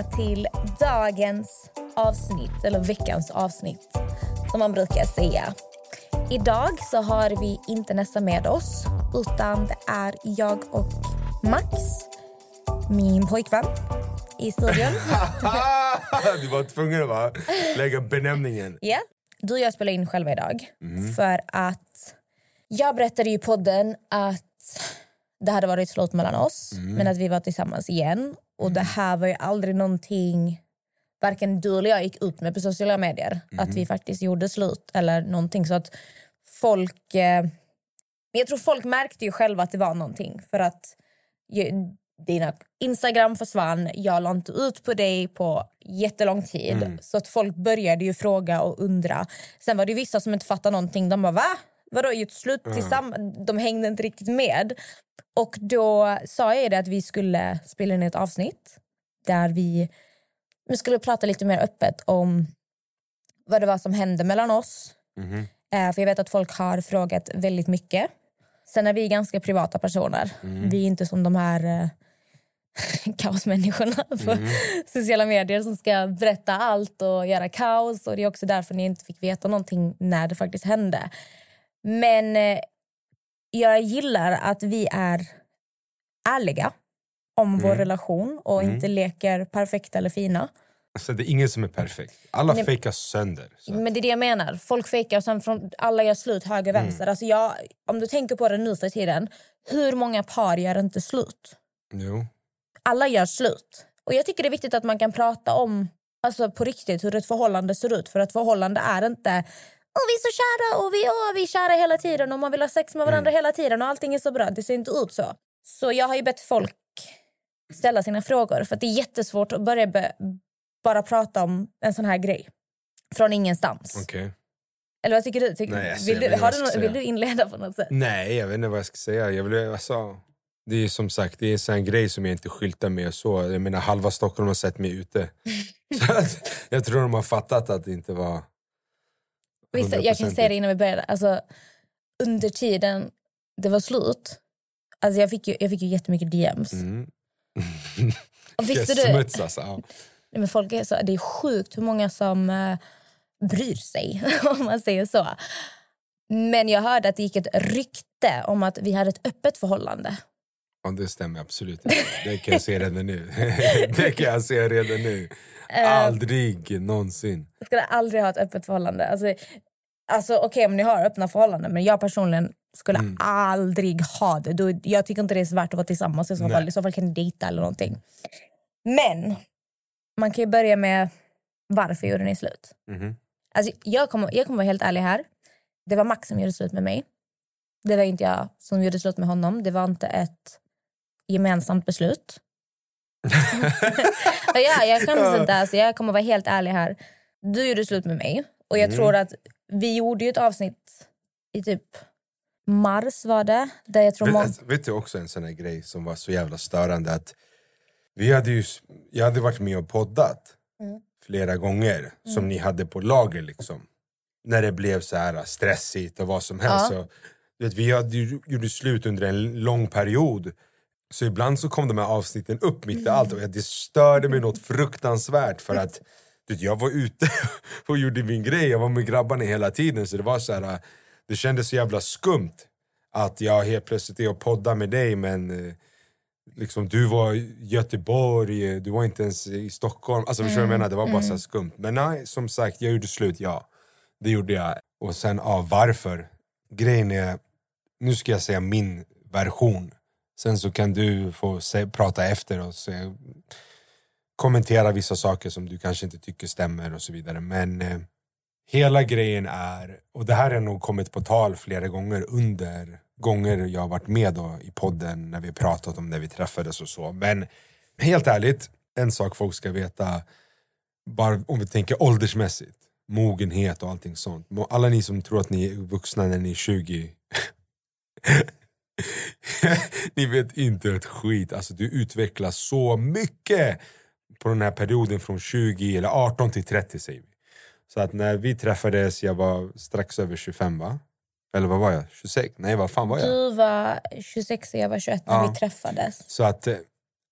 Välkomna till dagens avsnitt, eller veckans avsnitt som man brukar säga. Idag så har vi inte Nessa med oss utan det är jag och Max, min pojkvän, i studion. du var tvungen att lägga benämningen. Ja, du och jag spelar in själva idag. För att jag berättade i podden att det hade varit slut mellan oss men att vi var tillsammans igen. Och det här var ju aldrig någonting varken du eller jag gick ut med på sociala medier. Att vi faktiskt gjorde slut eller någonting. Så att folk... Eh, jag tror folk märkte ju själva att det var någonting. För att ju, dina Instagram försvann. Jag la inte ut på dig på jättelång tid. Så att folk började ju fråga och undra. Sen var det vissa som inte fattade någonting. De bara va? Vadå gjort slut tillsammans? De hängde inte riktigt med. Och då sa jag det att vi skulle spela in ett avsnitt där vi, vi skulle prata lite mer öppet om vad det var som hände mellan oss. Eh, för jag vet att folk har frågat väldigt mycket. Sen är vi ganska privata personer. Vi är inte som de här eh, kaosmänniskorna på sociala medier som ska berätta allt och göra kaos. Och Det är också därför ni inte fick veta någonting när det faktiskt hände. Men eh, jag gillar att vi är ärliga om vår relation och inte leker perfekta eller fina. Alltså, det är ingen som är perfekt. Alla Nej. fejkar sönder. Så. Men det är det jag menar. Folk fejkar och sen från alla gör slut höger vänster. Alltså jag, om du tänker på det nu för tiden, hur många par gör inte slut? Jo. Alla gör slut. Och jag tycker det är viktigt att man kan prata om alltså på riktigt hur ett förhållande ser ut. För ett förhållande är inte Åh, vi är så kära och vi, åh, vi är kära hela tiden och man vill ha sex med varandra hela tiden och allting är så bra. Det ser inte ut så. Så jag har ju bett folk ställa sina frågor för att det är jättesvårt att börja bara prata om en sån här grej från ingenstans. Okej. Eller vad tycker du? Tycker, Nej, alltså, vill, du har du jag ska nå- vill du inleda på något sätt? Nej, jag vet inte vad jag ska säga. Jag vill, alltså, det är som sagt det är en sån grej som jag inte skyltar med. Så. Jag menar, halva Stockholm har sett mig ute. så att, jag tror de har fattat att det inte var... Visst, jag kan 100% säga det innan vi började. Alltså, under tiden det var slut, alltså jag, fick ju, jag fick ju jättemycket DMs. Mm. Och visste du, smutsas. Ja. Nej, men folk är så, det är sjukt hur många som uh, bryr sig, om man säger så. Men jag hörde att det gick ett rykte om att vi hade ett öppet förhållande. Ja, det stämmer absolut inte. Det kan jag se redan nu. det kan jag se redan nu. Eh. Aldrig någonsin. Jag skulle aldrig ha ett öppet förhållande. Alltså, alltså okej om ni har öppna förhållanden men jag personligen skulle Mm. aldrig ha det. Då, jag tycker inte det är så värt att vara tillsammans i så fall. I så fall kan ni dejta eller någonting. Men man kan ju börja med varför gjorde ni slut? Mhm. Alltså, jag, kommer, jag kommer vara helt ärlig här. Det var Max som gjorde slut med mig. Det var inte jag som gjorde slut med honom. Det var inte ett gemensamt beslut. Ja, jag skäms inte. Alltså, jag kommer vara helt ärlig här. Du gjorde slut med mig. Och jag tror att vi gjorde ju ett avsnitt i typ mars var det. Där jag tror Vet, många... alltså, vet du också en sån här grej som var så jävla störande att vi hade ju, jag hade varit med och poddat Mm. flera gånger som ni hade på lager liksom. När det blev så här stressigt och vad som helst. Ja. Så, vet, vi hade ju, gjorde slut under en lång period. Så ibland så kom de här avsnitten upp mitt i allt och det störde mig något fruktansvärt för att jag var ute och gjorde min grej, jag var med grabbarna hela tiden så det var så här, det kändes så jävla skumt att jag helt plötsligt är och poddar med dig men eh, liksom, du var i Göteborg, eh, du var inte ens i Stockholm. Alltså förstår du vad jag menar? Det var bara så här skumt. Men nej, som sagt, jag gjorde slut, ja. Det gjorde jag. Och sen, ja, varför? grejen är, nu ska jag säga min version. Sen så kan du få se, prata efter och se, kommentera vissa saker som du kanske inte tycker stämmer och så vidare. Men eh, hela grejen är, och det här har nog kommit på tal flera gånger under gånger jag har varit med då i podden när vi har pratat om när vi träffades och så. Men helt ärligt, en sak folk ska veta, bara om vi tänker åldersmässigt, mogenhet och allting sånt. Alla ni som tror att ni är vuxna när ni är 20 ni vet inte ett skit. Alltså, du utvecklas så mycket på den här perioden från 20 eller 18 till 30 säger vi. Så att när vi träffades, jag var strax över 25 va? Eller vad var jag? 26? Nej vad fan var jag? Du var 26 och jag var 21 när Ja. vi träffades. Så att eh,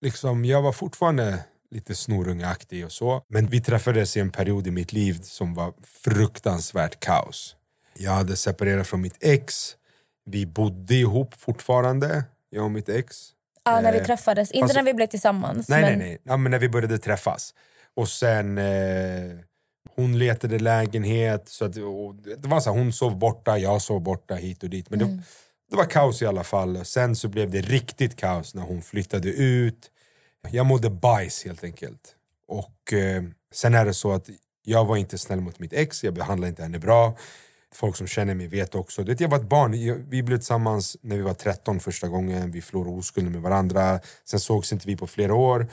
liksom, jag var fortfarande lite snorungeaktig och så. Men vi träffades i en period i mitt liv som var fruktansvärt kaos. Jag hade separerat från mitt ex. Vi bodde ihop fortfarande, jag och mitt ex. Ja, när vi Eh, träffades. Inte fast- när vi blev tillsammans. Nej, men nej, nej. Ja, men när vi började träffas. Och sen... Eh, hon letade lägenhet. Så att, det var så här, hon sov borta, jag sov borta hit och dit. Men det, det var kaos i alla fall. Sen så blev det riktigt kaos när hon flyttade ut. Jag mådde bajs helt enkelt. Och eh, sen är det så att jag var inte snäll mot mitt ex, jag behandlade inte henne bra. Folk som känner mig vet också. Det, jag var ett barn, vi blev tillsammans när vi var 13 första gången. Vi förlorade oskulden med varandra. Sen sågs inte vi på flera år.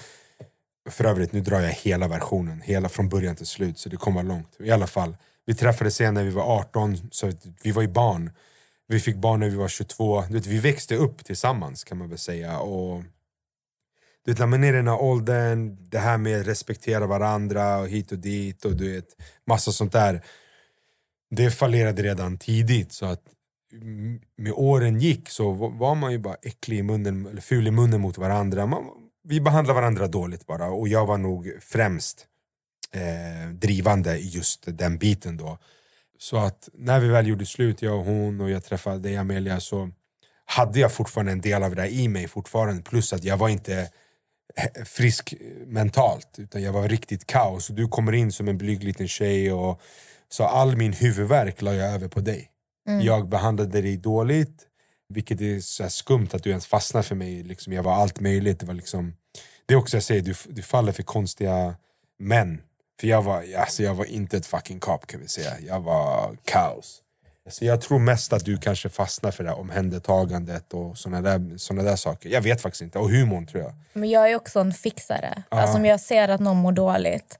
För övrigt, nu drar jag hela versionen, hela från början till slut, så det kommer vara långt. I alla fall, vi träffades sen när vi var 18, så vi var ju barn. Vi fick barn när vi var 22. Du vet, vi växte upp tillsammans kan man väl säga. Och du vet, när man är i den här åldern, det här med att respektera varandra och hit och dit och du vet, massa sånt där. Det fallerade redan tidigt så att med åren gick så var man ju bara äcklig i munnen, eller ful i munnen mot varandra. Man, vi behandlade varandra dåligt bara och jag var nog främst eh, drivande i just den biten då. Så att när vi väl gjorde slut, jag och hon och jag träffade dig Amelia så hade jag fortfarande en del av det där i mig fortfarande plus att jag var inte eh, frisk mentalt utan jag var riktigt kaos. Du kommer in som en blyg liten tjej och så all min huvudvärk la jag över på dig. Jag behandlade dig dåligt vilket är så skumt att du ens fastnar för mig. Liksom, jag var allt möjligt. Det, var liksom, det är också jag säger, du, du faller för konstiga män. För jag var, alltså, jag var inte ett fucking kap kan vi säga. Jag var kaos. Så jag tror mest att du kanske fastnar för det här omhändertagandet och såna där, såna där saker. Jag vet faktiskt inte. Och humorn tror jag. Men jag är också en fixare. Alltså om jag ser att någon mår dåligt.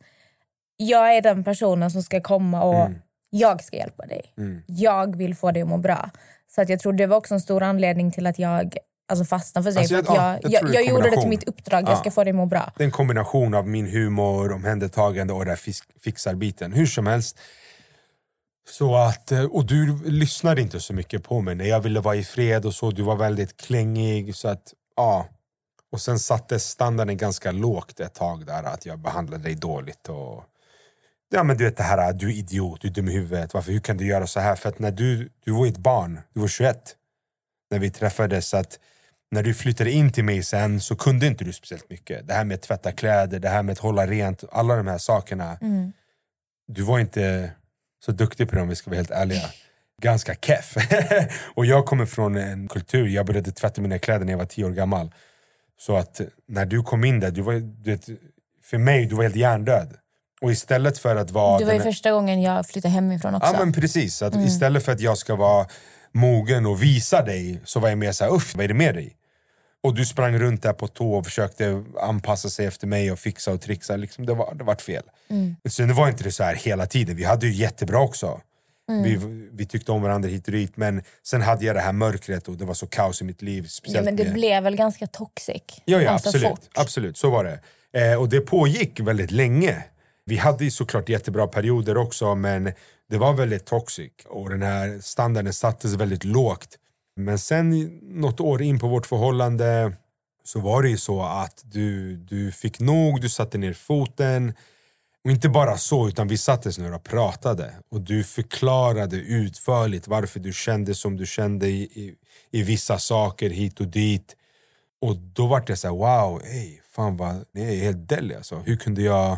Jag är den personen som ska komma och Mm. jag ska hjälpa dig. Jag vill få dig att må bra. Så att jag tror det var också en stor anledning till att jag alltså fastnade för. Alltså, för att ja, jag, jag jag, jag, det är gjorde det till mitt uppdrag, jag Ja. ska få dig att må bra. Det är en kombination av min humor, omhändertagande och den fisk- fixarbiten. Hur som helst. Så att, eh, och du lyssnade inte så mycket på mig när jag ville vara i fred och så. Du var väldigt klängig. Så att, ja. Och sen sattes standarden ganska lågt ett tag där att jag behandlade dig dåligt. Och, ja men du vet det här, du är idiot, du är dum i huvudet. Varför, hur kan du göra så här? För att när du, du var ett barn, du var 21 när vi träffades. Så att när du flyttade in till mig sen så kunde inte du speciellt mycket. Det här med att tvätta kläder, det här med att hålla rent, alla de här sakerna. Du var inte så duktig på det om vi ska vara helt ärliga. Ganska keff. och jag kommer från en kultur, jag började tvätta mina kläder när jag var tio år gammal. Så att när du kom in där, du var, du vet, för mig, du var helt hjärndöd. Och istället för att vara... Det var ju den första gången jag flyttade hemifrån också. Ja men precis, att istället för att jag ska vara mogen och visa dig så var jag mer såhär, uff vad är det med dig? Och du sprang runt där på tå och försökte anpassa sig efter mig och fixa och trixa, liksom, det, var, det vart fel. Sen det var inte det så här hela tiden, vi hade ju jättebra också. Vi, vi tyckte om varandra hit och dit men sen hade jag det här mörkret och det var så kaos i mitt liv. ja, men det med- blev väl ganska toxic. Ja, ja Ganska absolut. fort. absolut. Så var det. Eh, och det pågick väldigt länge. Vi hade ju såklart jättebra perioder också men det var väldigt toxic och den här standarden sattes väldigt lågt. Men sen något år in på vårt förhållande så var det ju så att du, du fick nog, du satte ner foten. Och inte bara så, utan vi sattes ner och pratade. Och du förklarade utförligt varför du kände som du kände i, i, i vissa saker hit och dit. Och då var det så här, wow, ey, fan vad, ni är helt deli alltså. Hur kunde jag,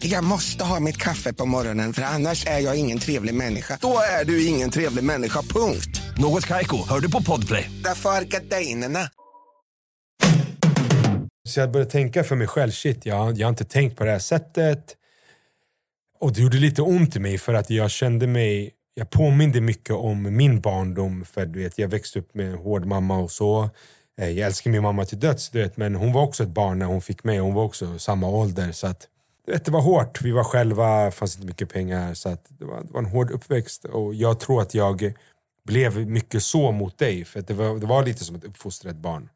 Jag måste ha mitt kaffe på morgonen för annars är jag ingen trevlig människa. Då är du ingen trevlig människa, punkt. Något Kaiko, hör du på Podplay. Därför är gardinerna. Så jag började tänka för mig själv, shit, jag, jag har inte tänkt på det här sättet. Och det gjorde lite ont i mig för att jag kände mig, jag påminde mycket om min barndom. För du vet, jag växte upp med en hård mamma och så. Eh, Jag älskar min mamma till döds, du vet, men hon var också ett barn när hon fick mig. Hon var också samma ålder. Så att, det var hårt. Vi var själva, fanns inte mycket pengar. Så att det, var, det var en hård uppväxt. Och jag tror att jag blev mycket så mot dig. För att det, var, det var lite som ett uppfostrat barn.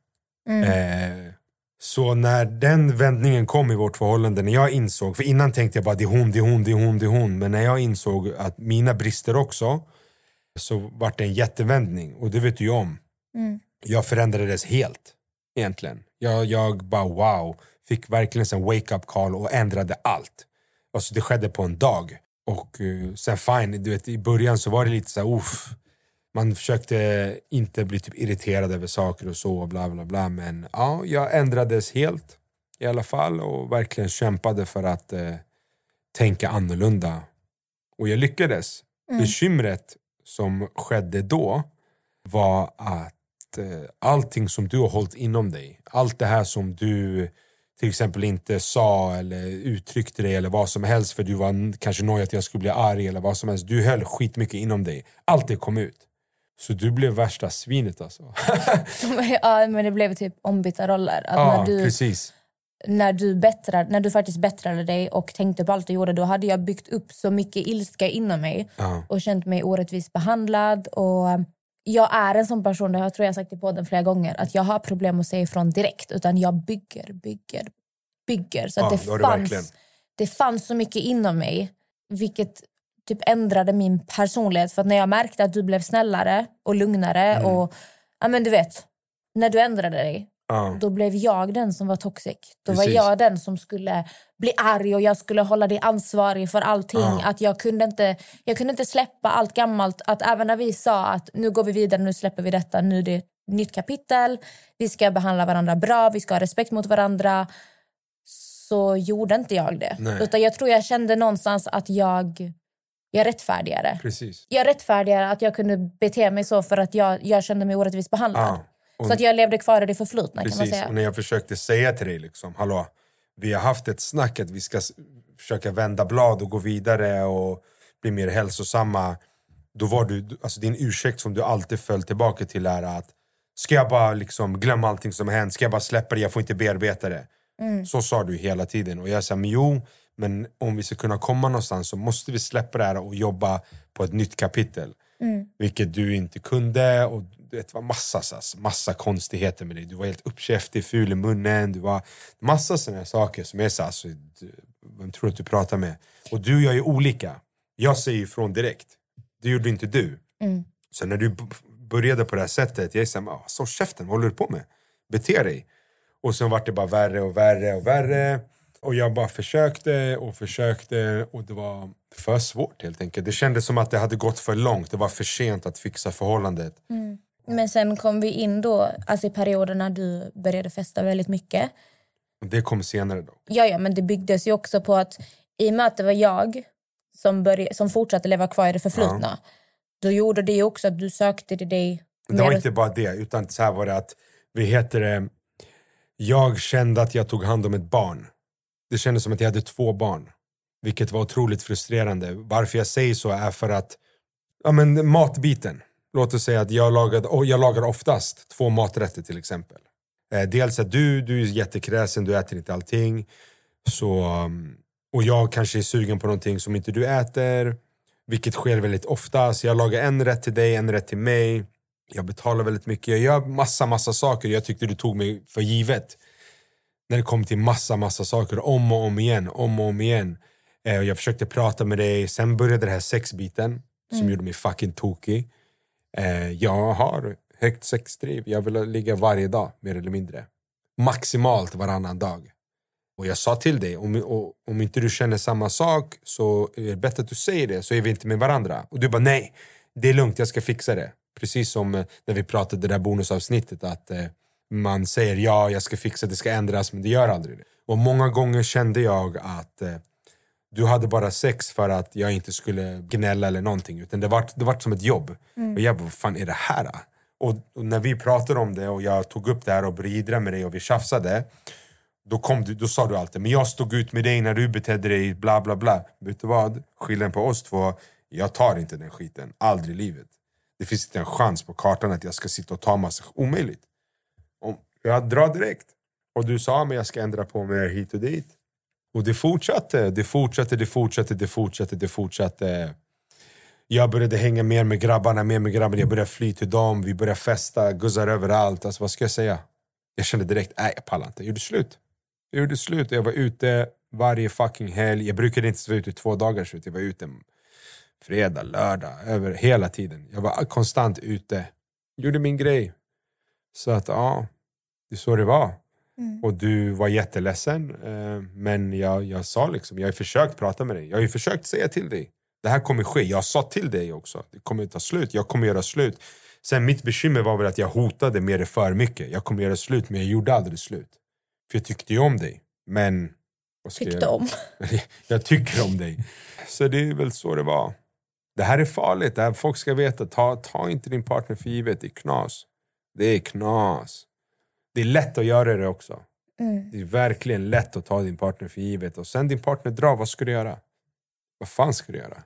Eh, så när den vändningen kom i vårt förhållande, när jag insåg, för innan tänkte jag bara det är hon, det är hon, det är hon, det är hon. Men när jag insåg att mina brister också, så vart det en jättevändning. Och det vet du ju om. Jag förändrades helt, egentligen. Jag, jag bara wow, fick verkligen en wake-up call och ändrade allt. Alltså det skedde på en dag. Och eh, sen fine, du vet, i början så var det lite så här, uff. Man försökte inte bli typ irriterad över saker och så, bla bla bla. Men ja, jag ändrades helt i alla fall och verkligen kämpade för att eh, tänka annorlunda. Och jag lyckades. Bekymret som skedde då var att eh, allting som du har hållit inom dig, allt det här som du till exempel inte sa eller uttryckte dig eller vad som helst för du var kanske nöjd att jag skulle bli arg eller vad som helst. Du höll skitmycket inom dig. Allt det kom ut. Så du blev värsta svinet alltså. ja, men det blev typ ombytta roller. Att ja, när, du, precis. när, du bättrade, när du faktiskt bättrade dig och tänkte på allt du gjorde, då hade jag byggt upp så mycket ilska inom mig Ja. och känt mig orättvist behandlad. Och jag är en sån person, det jag tror jag sagt i podden flera gånger, att jag har problem att säga ifrån direkt. Utan jag bygger, bygger, bygger. Så Ja, det, det fanns, det fanns så mycket inom mig, vilket typ ändrade min personlighet. För att när jag märkte att du blev snällare och lugnare Mm. och ja men du vet, när du ändrade dig Ja. då blev jag den som var toxic. Då Precis. var jag den som skulle bli arg och jag skulle hålla dig ansvarig för allting. Ja. Att jag, kunde inte, jag kunde inte släppa allt gammalt. Att även när vi sa att nu går vi vidare, nu släpper vi detta, nu är det ett nytt kapitel. Vi ska behandla varandra bra, vi ska ha respekt mot varandra. Så gjorde inte jag det. Nej. Utan jag tror jag kände någonstans att jag, jag rättfärdigade. Precis. Jag rättfärdigade att jag kunde bete mig så för att jag, jag kände mig orättvist behandlad. Ja. Och- Så att jag levde kvar i det förflutna kan man Precis, säga. och när jag försökte säga till dig liksom, hallå, vi har haft ett snack att vi ska försöka vända blad och gå vidare och bli mer hälsosamma. Då var du, alltså din ursäkt som du alltid föll tillbaka till är att ska jag bara liksom glömma allting som har hänt, ska jag bara släppa det, jag får inte bearbeta det. Så sa du hela tiden och jag sa, men jo, men om vi ska kunna komma någonstans så måste vi släppa det här och jobba på ett nytt kapitel. Vilket du inte kunde. Och du vet, det var massa, massa konstigheter med dig. Du var helt uppkäftig, ful i munnen. Du var massa sådana saker som är så alltså, Vem tror du att du pratar med? Och du och jag är olika. Jag säger ifrån direkt. Det gjorde inte du. Så när du började på det här sättet, jag är såhär, "Ah, så käften, vad håller du på med? Bete dig. Och sen vart det bara värre och värre och värre. Och jag bara försökte och försökte och det var för svårt helt enkelt. Det kändes som att det hade gått för långt. Det var för sent att fixa förhållandet. Men sen kom vi in då, alltså i perioder när du började festa väldigt mycket. Det kom senare då. Ja, ja, men det byggdes ju också på att i och med att det var jag som, började, som fortsatte leva kvar i det förflutna, då gjorde det ju också att du sökte till dig det var inte bara det, utan så här var det att, vi heter det, jag kände att jag tog hand om ett barn. Det kändes som att jag hade två barn. Vilket var otroligt frustrerande. Varför jag säger så är för att, ja men matbiten. Låt oss säga att jag lagade, jag lagar oftast två maträtter till exempel. Eh, dels att du, du är jättekräsen, du äter inte allting. Så, um, och jag kanske är sugen på någonting som inte du äter. Vilket sker väldigt ofta. Så jag lagar en rätt till dig, en rätt till mig. Jag betalar väldigt mycket. Jag gör massa, massa saker. Jag tyckte du tog mig för givet. När det kom till massa, massa saker. Om och om igen. Om och om igen. Eh, jag försökte prata med dig. Sen började det här sexbiten. Som gjorde mig fucking tokig. Eh, jag har högt sexdriv. Jag vill ligga varje dag, mer eller mindre. maximalt varannan dag. Och jag sa till dig, om, och, om inte du känner samma sak så är det bättre att du säger det så är vi inte med varandra. Och du bara nej, det är lugnt, jag ska fixa det. Precis som eh, när vi pratade det där bonusavsnittet att eh, man säger ja, jag ska fixa det, det ska ändras men det gör aldrig det. Och många gånger kände jag att eh, du hade bara sex för att jag inte skulle gnälla eller någonting utan det var, det var som ett jobb. Och jag bara, vad fan är det här? Och, och när vi pratade om det och jag tog upp det här och jiddra med dig och vi tjafsade då, kom du, då sa du alltid, men jag stod ut med dig när du betedde dig, bla bla bla. Vet du vad? Skillnaden på oss två, jag tar inte den skiten. Aldrig i livet. Det finns inte en chans på kartan att jag ska sitta och ta massa... Omöjligt. Om, jag drar direkt. Och du sa, men jag ska ändra på mig hit och dit. Och det fortsatte, det fortsatte, det fortsatte, det fortsatte, det fortsatte. Jag började hänga mer med grabbarna, mer med grabbarna. Jag började fly till dem, vi började festa, guzzar överallt. Alltså vad ska jag säga? Jag kände direkt, nej jag pallar inte. Jag gjorde slut. Jag gjorde slut. Jag var ute varje fucking helg. Jag brukade inte vara ute i två dagar slut. Jag var ute fredag, lördag, över hela tiden. Jag var konstant ute. Gjorde min grej. Så att ja, det är så det var. Och du var jätteledsen. Eh, men jag, jag sa liksom, jag har försökt prata med dig. Jag har försökt säga till dig. Det här kommer ske. Jag sa till dig också. Det kommer ta slut. Jag kommer göra slut. Sen mitt bekymmer var väl att jag hotade med det för mycket. Jag kommer göra slut men jag gjorde aldrig slut. För jag tyckte ju om dig. Men... Tyckte jag- om. jag tycker om dig. Så det är väl så det var. Det här är farligt. Det här folk ska veta. Ta, ta inte din partner för givet. Det är knas. Det är knas. Det är lätt att göra det också. Mm. Det är verkligen lätt att ta din partner för givet. Och sen din partner drar, vad ska du göra? Vad fan ska du göra?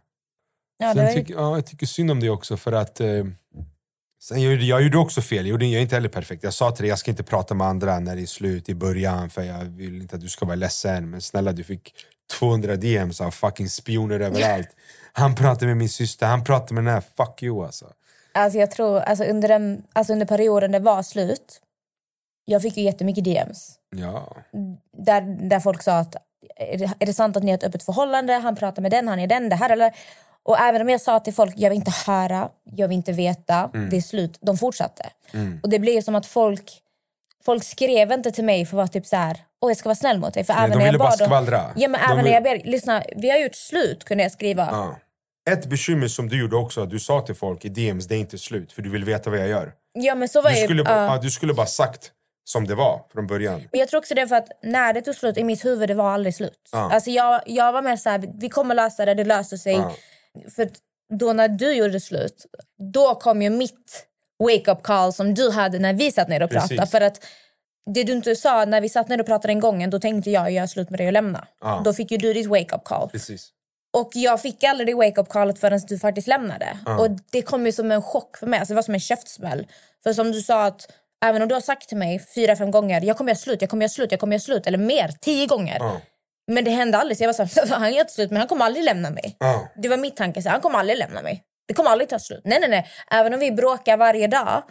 Ja, det Sen tycker, ja, jag tycker synd om det också för att eh, sen jag, gjorde- jag gjorde också fel, jag, gjorde, jag är inte heller perfekt. Jag sa till dig jag ska inte prata med andra när det är slut i början för jag vill inte att du ska vara ledsen. Men snälla du fick 200 DMs av fucking spioner överallt. Han pratade med min syster, han pratade med den här, fuck you alltså. alltså jag tror, alltså under, den, alltså under perioden det var slut, jag fick ju jättemycket DMs. Ja. Där, där folk sa att är det, är det sant att ni har ett öppet förhållande? Han pratar med den, han är den, det här eller... Och även om jag sa till folk, jag vill inte höra, jag vill inte veta, det är slut. De fortsatte. Och det blev som att folk, folk skrev inte till mig för att vara typ så här, åh jag ska vara snäll mot dig. För Nej, även de när ville bara bad dem- skvallra. Ja men De även när vill- jag ber, lyssna, vi har gjort slut kunde jag skriva. Ja. Ett bekymmer som du gjorde också, att du sa till folk i DMs, det är inte slut för du vill veta vad jag gör. Ja men så var Du jag skulle, bara, ja, du skulle bara sagt som det var från början. Men jag tror också det är för att när det tog slut i mitt huvud, det var aldrig slut. Ja. Alltså jag, jag var mer så här, vi kommer lösa det, det löser sig. Ja. För då när du gjorde slut, då kom ju mitt wake-up call som du hade när vi satt ner och pratade. Precis. För att det du inte sa när vi satt ner och pratade en gången, då tänkte jag göra slut med dig och lämna. Ja. Då fick ju du ditt wake-up call. Precis. Och jag fick aldrig det wake-up callet förrän du faktiskt lämnade. Och det kom ju som en chock för mig. Alltså det var som en käftsmäll. För som du sa att även om du har sagt till mig fyra, fem gånger jag kommer göra slut, jag kommer göra slut, jag kommer göra slut. Eller mer, tio gånger. Ja. Men det hände aldrig. Så jag var så här, han gör inte slut men han kommer aldrig lämna mig. Ja. Det var mitt tanke, så här, han kommer aldrig lämna mig. Det kommer aldrig ta slut. Nej, nej, nej. Även om vi bråkar varje dag.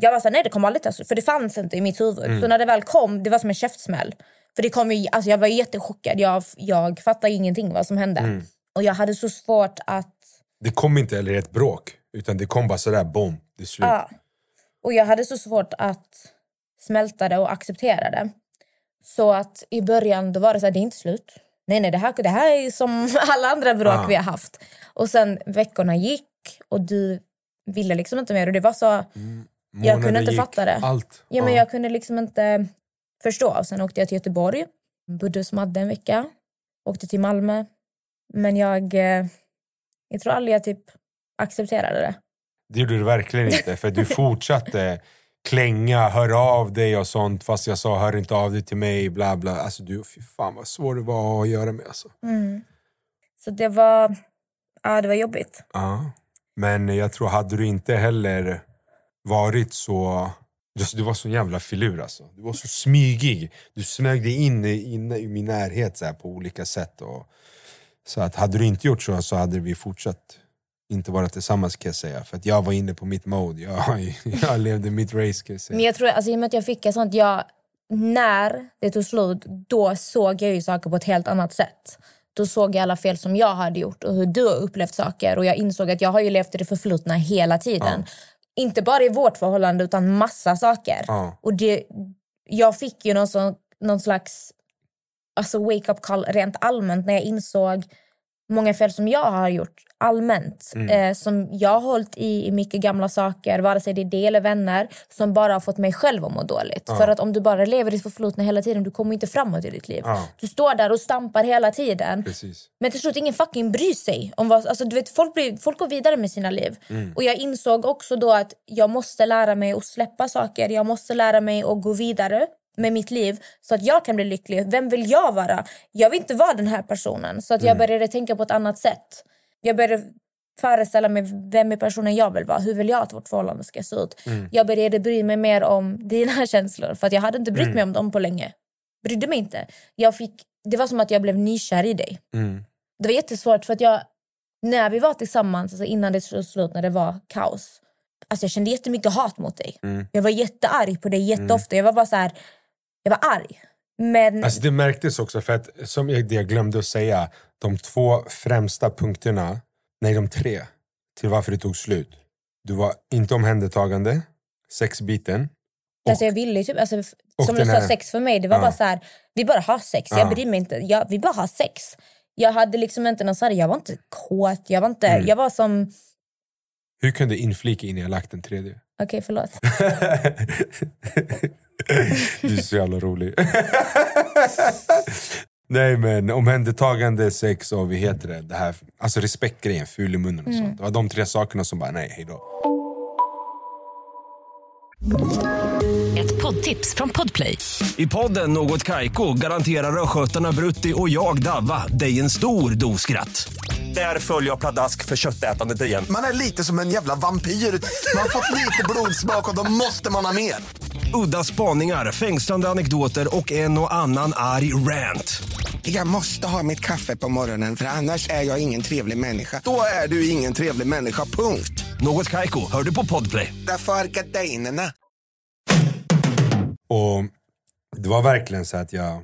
Jag var så här, nej det kommer aldrig ta slut. För det fanns inte i mitt huvud. Mm. Så när det väl kom, det var som en käftsmäll. För det kom ju, alltså jag var jättechockad. Jag, jag fattade ingenting vad som hände. Mm. Och jag hade så svårt att... Det kom inte heller ett bråk, utan det kom bara sådär, boom, det är slut. Ja. Och jag hade så svårt att smälta det och acceptera det. Så att i början då var det så här, det är inte slut. Nej, nej, det här, det här är som alla andra bråk Ja. vi har haft. Och sen veckorna gick och du ville liksom inte mer. Och det var så... jag kunde inte gick, fatta det. Allt. Ja, men Ja. jag kunde liksom inte förstå. Sen åkte jag till Göteborg, bodde hos Madde en vecka, åkte till Malmö. Men jag, eh, jag tror aldrig jag typ accepterade det. Det gjorde du verkligen inte, för du fortsatte klänga, höra av dig och sånt fast jag sa hör inte av dig till mig, bla bla. Alltså du, fy fan vad svår det var att göra med alltså. Så det var, ja, det var jobbigt. Ja. Men jag tror, hade du inte heller varit så... Du var så jävla filur alltså. Du var så smygig. Du smög dig in, i- in i min närhet så här, på olika sätt. Och, så att hade du inte gjort så så hade vi fortsatt inte vara tillsammans kan jag säga. För att jag var inne på mitt mode. Jag, jag levde mitt race kan jag säga. Men jag tror, alltså, i och med att jag fick ett sånt, jag, när det tog slut, då såg jag ju saker på ett helt annat sätt. Då såg jag alla fel som jag hade gjort och hur du har upplevt saker. Och jag insåg att jag har ju levt i det förflutna hela tiden. Inte bara i vårt förhållande utan massa saker. Ja. Och det, jag fick ju någon, sån, någon slags alltså wake up call rent allmänt när jag insåg många fel som jag har gjort allmänt. Eh, som jag har hållit i, i mycket gamla saker, vare sig det är det eller vänner, som bara har fått mig själv att må dåligt. För att om du bara lever i ditt förflutna hela tiden, du kommer inte framåt i ditt liv. Ja. Du står där och stampar hela tiden. Precis. Men till slut ingen fucking bryr sig. Om vad, alltså, du vet, folk, blir, folk går vidare med sina liv. Och jag insåg också då att jag måste lära mig att släppa saker. Jag måste lära mig att gå vidare med mitt liv så att jag kan bli lycklig. Vem vill jag vara? Jag vill inte vara den här personen. Så att jag började tänka på ett annat sätt. Jag började föreställa mig vem är personen jag vill vara. Hur vill jag att vårt förhållande ska se ut? Jag började bry mig mer om dina känslor. För att jag hade inte brytt mig om dem på länge. Brydde mig inte. Jag fick, det var som att jag blev nykär i dig. Det var jättesvårt för att jag, när vi var tillsammans, alltså innan det tog slut, när det var kaos. Alltså jag kände jättemycket hat mot dig. Jag var jättearg på dig jätteofta. Jag var bara så här, jag var arg. Men Alltså det märktes också för att, som jag, det jag glömde att säga, de två främsta punkterna, nej de tre, till varför det tog slut. Du var inte omhändertagande, sexbiten, alltså jag ville typ, alltså, och som du sa, sex för mig, det var Ja. bara så här, vi bara har sex. Ja. Jag bryr mig inte. Jag, vi bara har sex. Jag hade liksom inte någon så här, jag var inte kåt. Jag var inte, Mm. jag var som, Hur kunde inflika in i jag lagt den tredje? okej förlåt. du är så jävla rolig. Nej men omhändertagande, sex och vad heter det? det här, alltså respektgrejen, ful i munnen och Mm. sånt. Det var de tre sakerna som bara nej, hejdå. Ett poddtips från Podplay. I podden Något Kaiko garanterar östgötarna Brutti och jag, Davva, dig en stor dos skratt. Där följer jag pladask för köttätandet igen. Man är lite som en jävla vampyr. Man har fått lite blodsmak och då måste man ha mer. Udda spaningar, fängslande anekdoter och en och annan arg rant. Jag måste ha mitt kaffe på morgonen för annars är jag ingen trevlig människa. Då är du ingen trevlig människa, punkt. Något Kaiko, hör du på Podplay. Därför är gardinerna. Och det var verkligen så att jag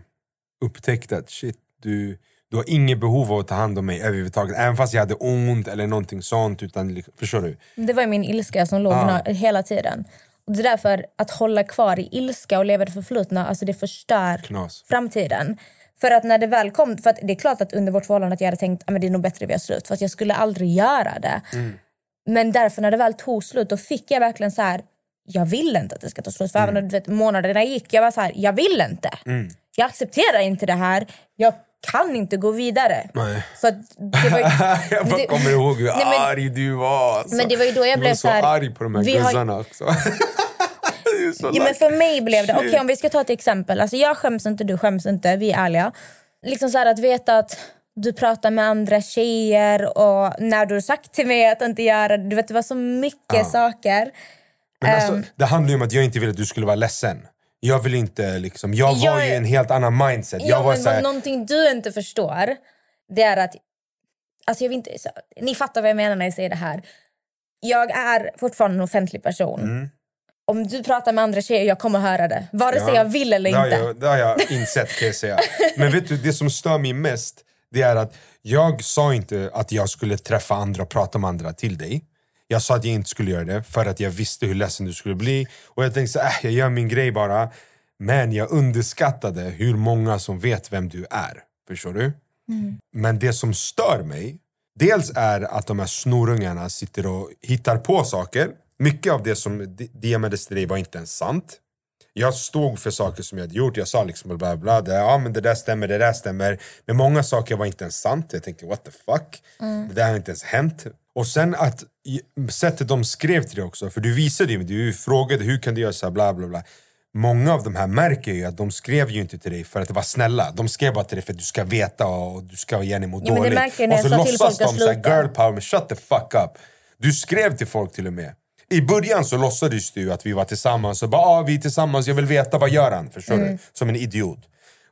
upptäckte att shit, du, du har inget behov av att ta hand om mig överhuvudtaget. Även fast jag hade ont eller någonting sånt. Utan, liksom- förstår du? Det var min ilska som låg Ah. hela tiden. Och det är därför att hålla kvar i ilska och leva det förflutna, alltså det förstör Knas. framtiden. För att när det väl kom, för att det är klart att under vårt förhållande att jag hade tänkt att det är nog bättre vi har slut. För att jag skulle aldrig göra det. Men därför när det väl tog slut då fick jag verkligen så här. jag vill inte att det ska ta slut. För även när du vet, månaderna gick, jag var så här, jag vill inte. Jag accepterar inte det här. Jag kan inte gå vidare. Nej. Så det var, jag bara det- kommer ihåg hur Nej, men- arg du var. Alltså. Men det var ju då jag blev så så här, arg på de här har- guzzarna också. Ja, men för mig blev det, okej Shit. om vi ska ta ett exempel. Alltså jag skäms inte, du skäms inte, vi är ärliga. Liksom så här att veta att du pratar med andra tjejer och när du har sagt till mig att inte göra det. Du vet det var så mycket saker. Men alltså, Ehm. det handlar ju om att jag inte ville att du skulle vara ledsen. Jag vill inte liksom, jag var Jag- ju i en helt annan mindset. Jag Ja, var men så här, någonting du inte förstår, det är att... Alltså jag vill inte, så, ni fattar vad jag menar när jag säger det här. Jag är fortfarande en offentlig person. Mm. Om du pratar med andra tjejer, jag kommer höra det. Vare sig Ja, jag vill eller det inte. Jag, det har jag insett kan jag säga. Men vet du, det som stör mig mest det är att jag sa inte att jag skulle träffa andra och prata med andra till dig. Jag sa att jag inte skulle göra det för att jag visste hur ledsen du skulle bli. Och jag tänkte så, äh, jag gör min grej bara. Men jag underskattade hur många som vet vem du är. Förstår du? Men det som stör mig, dels är att de här snorungarna sitter och hittar på saker. Mycket av det som d- DMades till dig var inte ens sant. Jag stod för saker som jag hade gjort, jag sa liksom bla bla, det, ja men det där stämmer, det där stämmer. Men många saker var inte ens sant, jag tänkte what the fuck? Det där har inte ens hänt. Och sen att sättet de skrev till dig också, för du visade ju, du frågade hur kan du göra så här bla bla bla. Många av de här märker ju att de skrev ju inte till dig för att vara snälla. De skrev bara till dig för att du ska veta och du ska gärna må Ja, dåligt. och så låtsas de såhär girl power, men shut the fuck up. Du skrev till folk till och med. I början så låtsades du att vi var tillsammans och bara ah, vi är tillsammans, jag vill veta vad gör han? Förstår Mm. du? Som en idiot.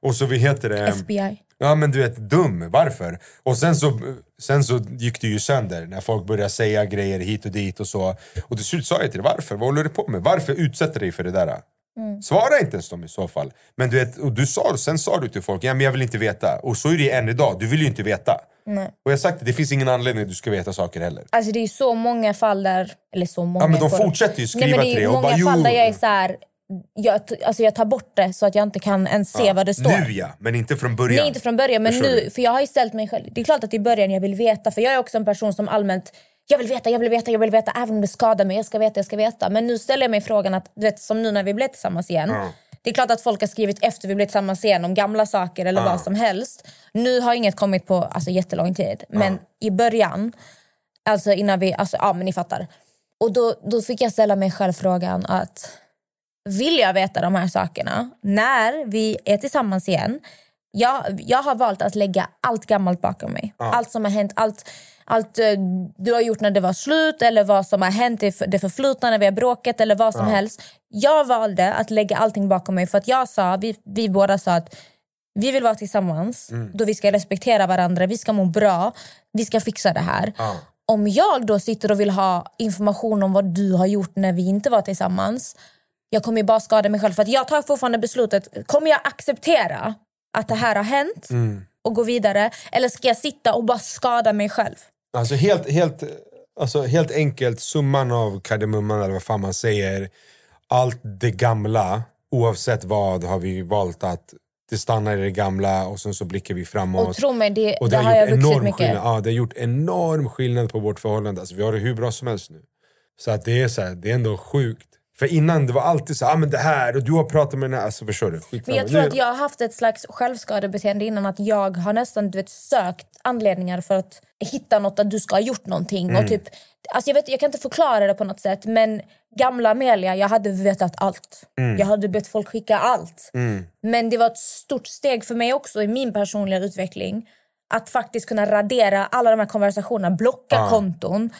Och så vi heter det... FBI. Ja men du vet, dum. Varför? Och sen så, sen så gick det ju sönder när folk började säga grejer hit och dit och så. Och till slut sa jag till dig, varför? Vad håller du på med? Varför utsätter du dig för det där? Svara inte ens dem i så fall. Men du vet, och du sa, sen sa du till folk, ja men jag vill inte veta. Och så är det än idag, du vill ju inte veta. Och jag har sagt det, det finns ingen anledning att du ska veta saker heller. Alltså det är ju så många fall där, eller så många. Ja, men de fortsätter ju skriva Nej, men det är till dig många bara, fall där jag är så här, jag, alltså jag tar bort det så att jag inte kan ens se Ja, vad det står. Nu ja, men inte från början. Nej, inte från början. Men Förstår nu, du? för jag har ju ställt mig själv... Det är klart att i början jag vill veta. För jag är också en person som allmänt... Jag vill veta, jag vill veta, jag vill veta. Även om det skadar mig. Jag ska veta, jag ska veta. Men nu ställer jag mig frågan att, du vet, som nu när vi blev tillsammans igen. Ja. Det är klart att folk har skrivit efter vi blev tillsammans igen om gamla saker eller Ja. vad som helst. Nu har inget kommit på alltså, jättelång tid. Men i början, alltså innan vi... Alltså, ja, men ni fattar. Och då, då fick jag ställa mig själv frågan att vill jag veta de här sakerna när vi är tillsammans igen? Jag, jag har valt att lägga allt gammalt bakom mig. Allt som har hänt, allt, allt eh, du har gjort när det var slut eller vad som har hänt i det förflutna när vi har bråkat eller vad som helst. Jag valde att lägga allting bakom mig för att jag sa, vi, vi båda sa att vi vill vara tillsammans, då vi ska respektera varandra, vi ska må bra, vi ska fixa det här. Ja. Om jag då sitter och vill ha information om vad du har gjort när vi inte var tillsammans jag kommer bara skada mig själv. För att jag tar fortfarande beslutet, kommer jag acceptera att det här har hänt och gå vidare? Eller ska jag sitta och bara skada mig själv? Alltså helt, helt, alltså helt enkelt, summan av kardemumman eller vad fan man säger. Allt det gamla, oavsett vad, har vi valt att det stannar i det gamla och sen så blickar vi framåt. Och tro mig, det, Och det, det, har har jag vuxit enorm mycket. skillnad. Ja, det har gjort enorm skillnad på vårt förhållande. Alltså, vi har det hur bra som helst nu. Så att det är så här, det är ändå sjukt. För innan det var alltid så ah, men det här och du har pratat med den här. Alltså förstår du? Skitsamma. Men jag tror att jag har haft ett slags självskadebeteende innan att jag har nästan du vet, sökt anledningar för att hitta något att du ska ha gjort någonting. Mm. Och typ, alltså jag, vet, jag kan inte förklara det på något sätt men gamla Amelia, jag hade vetat allt. Mm. Jag hade bett folk skicka allt. Men det var ett stort steg för mig också i min personliga utveckling att faktiskt kunna radera alla de här konversationerna, blocka konton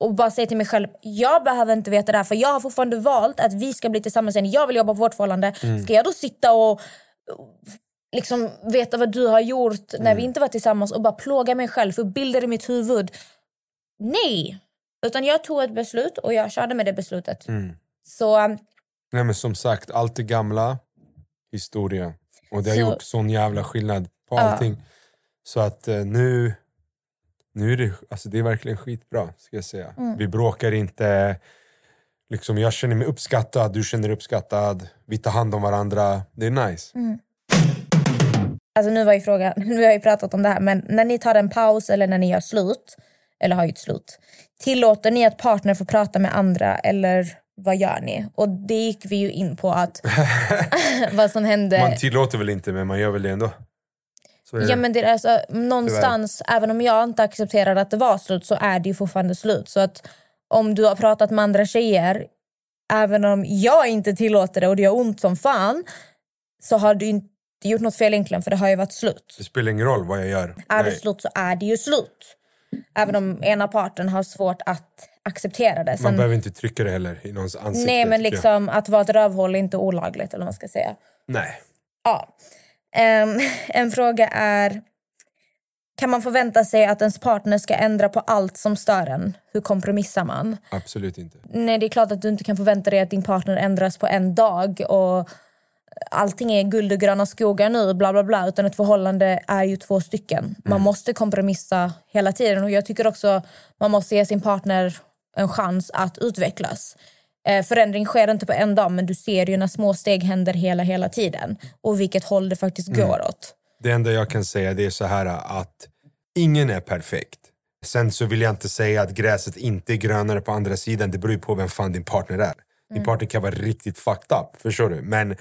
och bara säga till mig själv, jag behöver inte veta det här för jag har fortfarande valt att vi ska bli tillsammans igen. Jag vill jobba på vårt förhållande. Ska jag då sitta och liksom veta vad du har gjort när vi inte var tillsammans och bara plåga mig själv för bilder i mitt huvud? Nej! Utan jag tog ett beslut och jag körde med det beslutet. Så um, Nej men som sagt, allt det gamla, historia. Och det har Så- gjort sån jävla skillnad på Ja. Så att eh, nu, nu är det, alltså det är verkligen skitbra. Ska jag säga. Mm. Vi bråkar inte. Liksom, jag känner mig uppskattad, du känner dig uppskattad. Vi tar hand om varandra. Det är nice. Mm. Alltså nu var ju frågan, nu har jag ju pratat om det här, men när ni tar en paus eller när ni gör slut, eller har gjort slut, tillåter ni att partner får prata med andra eller vad gör ni? Och det gick vi ju in på att vad som hände. Man tillåter väl inte men man gör väl det ändå. Ja det. men det är alltså, någonstans, även om jag inte accepterar att det var slut så är det ju fortfarande slut. Så att om du har pratat med andra tjejer, även om jag inte tillåter det och det gör ont som fan, så har du inte gjort något fel egentligen för det har ju varit slut. Det spelar ingen roll vad jag gör. Är det Nej. slut så är det ju slut. Även om ena parten har svårt att acceptera det. Man Sen, behöver inte trycka det heller i någons ansikte. nej men jag. liksom att vara ett rövhål är inte olagligt eller vad man ska säga. Nej. Ja. Ehm, en fråga är... Kan man förvänta sig att ens partner ska ändra på allt som stör en? Hur kompromissar man? Absolut inte. Nej, det är klart att du inte kan förvänta dig att din partner ändras på en dag och allting är guld och gröna skogar nu, bla bla bla. Utan ett förhållande är ju två stycken. Man måste kompromissa hela tiden. Och jag tycker också man måste ge sin partner en chans att utvecklas. Eh, förändring sker inte på en dag men du ser ju när små steg händer hela, hela tiden. Och vilket håll det faktiskt går åt. Det enda jag kan säga det är så här att ingen är perfekt. Sen så vill jag inte säga att gräset inte är grönare på andra sidan. Det beror ju på vem fan din partner är. Din partner kan vara riktigt fucked up, förstår du? Men eh,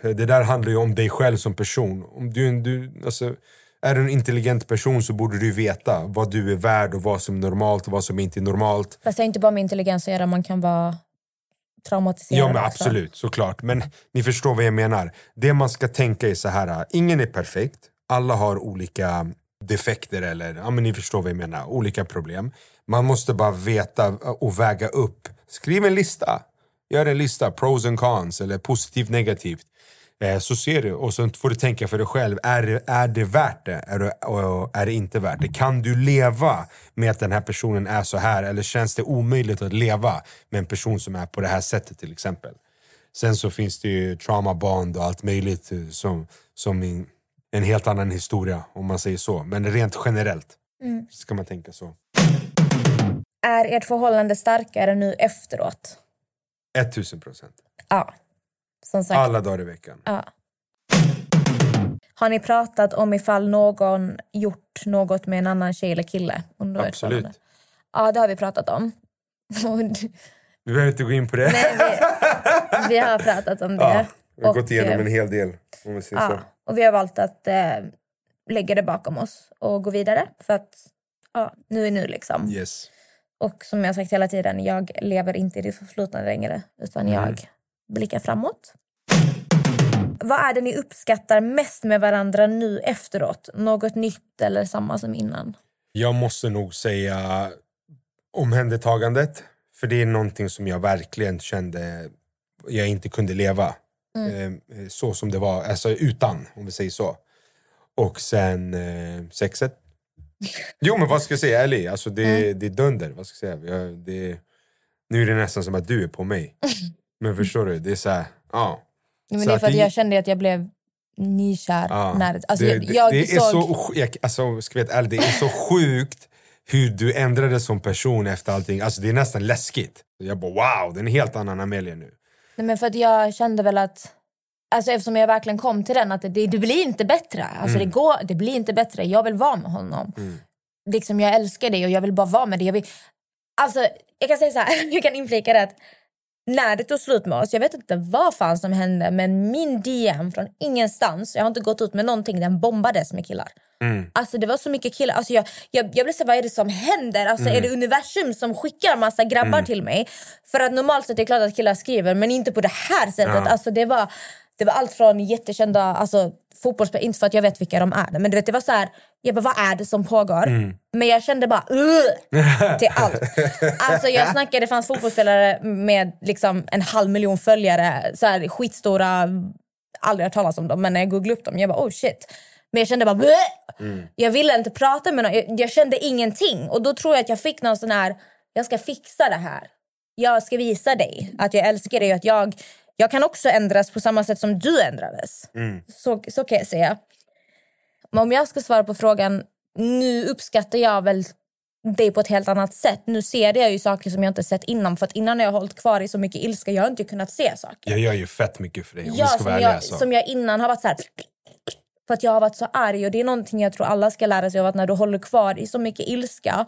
det där handlar ju om dig själv som person. Om du, du, alltså, är du en intelligent person så borde du veta vad du är värd och vad som är normalt och vad som inte är normalt. Fast det är inte bara med intelligens att göra, man kan vara traumatiserad Ja men också. absolut, såklart. Men ni förstår vad jag menar. Det man ska tänka är så här. ingen är perfekt. Alla har olika defekter eller, ja men ni förstår vad jag menar, olika problem. Man måste bara veta och väga upp. Skriv en lista. Gör en lista, pros and cons eller positivt negativt. Eh, så ser du och så får du tänka för dig själv. Är det, är det värt det? Är det, är det inte värt det? Kan du leva med att den här personen är så här? Eller känns det omöjligt att leva med en person som är på det här sättet till exempel? Sen så finns det ju trauma bond och allt möjligt eh, som, som i en helt annan historia om man säger så. Men rent generellt ska man tänka så. Är ert förhållande starkare nu efteråt? 1000 procent. Ja. Som sagt. Alla dagar i veckan. Ja. Har ni pratat om ifall någon gjort något med en annan tjej eller kille? Under Absolut. Ja, det har vi pratat om. Vi behöver inte gå in på det. Nej, vi, vi har pratat om det. ja, vi har gått Och, igenom eh, en hel del. Om vi säger så. Ja, och vi har valt att eh, lägga det bakom oss och gå vidare. För att ja, nu är nu liksom. Yes. Och som jag har sagt hela tiden, jag lever inte i det förflutna längre. Utan Mm. jag blickar framåt. Vad är det ni uppskattar mest med varandra nu efteråt? Något nytt eller samma som innan? Jag måste nog säga omhändertagandet. För det är någonting som jag verkligen kände jag inte kunde leva. Eh, så som det var, alltså utan, om vi säger så. Och sen eh, sexet. Jo men vad ska jag säga, ärligt, alltså det, det är dunder. Vad ska jag säga? Jag, det, nu är det nästan som att du är på mig. Men förstår du, det är så här, ja. Men Så det är att för att det- jag kände att jag blev nykär. Ja, när, alltså det, jag, det, jag det är såg, så, sj- jag, alltså, ska jag ärlig, det är så sjukt hur du ändrades som person efter allting. Alltså, det är nästan läskigt. Jag bara wow, det är en helt annan Amelia nu. Nej, men för att jag kände väl att... Alltså eftersom jag verkligen kom till den att det, det blir inte bättre. Alltså Mm. det, går, det blir inte bättre. Jag vill vara med honom. Liksom jag älskar dig och jag vill bara vara med dig. Jag, vill, alltså, jag kan säga så här, jag kan inflika det att när det tog slut med oss, jag vet inte vad fan som hände men min DM från ingenstans, jag har inte gått ut med någonting, den bombades med killar. Alltså det var så mycket killar. Alltså jag, jag, jag blev så vad är det som händer? Alltså Är det universum som skickar massa grabbar till mig? För att normalt sett är det klart att killar skriver men inte på det här sättet. Ja. Alltså det var, det var allt från jättekända alltså, fotbollsspelare, inte för att jag vet vilka de är. Men du vet, det var så här, jag bara, vad är det som pågår? Men jag kände bara "Ugh!" till allt. Alltså jag snackade, det fanns fotbollsspelare med liksom en halv miljon följare, så här, skitstora, aldrig hört talas om dem men när jag googlade upp dem, jag bara oh shit. Men jag kände bara "Bleh!" Jag ville inte prata med någon, jag, jag kände ingenting. Och då tror jag att jag fick någon sån här, jag ska fixa det här. Jag ska visa dig att jag älskar dig och att jag, jag kan också ändras på samma sätt som du ändrades. Så, så kan jag säga. Men om jag ska svara på frågan, nu uppskattar jag väl det på ett helt annat sätt. Nu ser jag ju saker som jag inte sett innan. För att innan har jag hållit kvar i så mycket ilska, jag har inte kunnat se saker. Jag gör ju fett mycket för dig om Ja, ska som vara jag, som jag innan har varit så här... För att jag har varit så arg och det är någonting jag tror alla ska lära sig av att när du håller kvar i så mycket ilska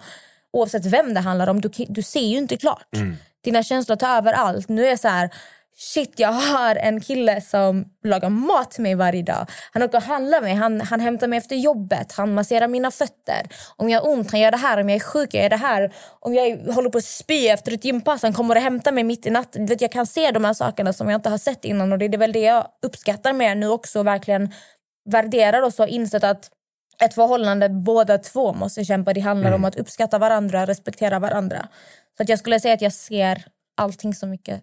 oavsett vem det handlar om, du, du ser ju inte klart. Mm. Dina känslor tar över allt. Nu är jag så här, shit jag har en kille som lagar mat till mig varje dag. Han åker och handlar mig, han, han hämtar mig efter jobbet, han masserar mina fötter. Om jag har ont, han gör det här. Om jag är sjuk, jag gör det här. Om jag håller på att spy efter ett gympass, han kommer och hämtar mig mitt i natten. Vet, jag kan se de här sakerna som jag inte har sett innan och det är väl det jag uppskattar mer nu också. Verkligen värderar och så insett att ett förhållande båda två måste kämpa. Det handlar om att uppskatta varandra, respektera varandra. Så att jag skulle säga att jag ser allting så mycket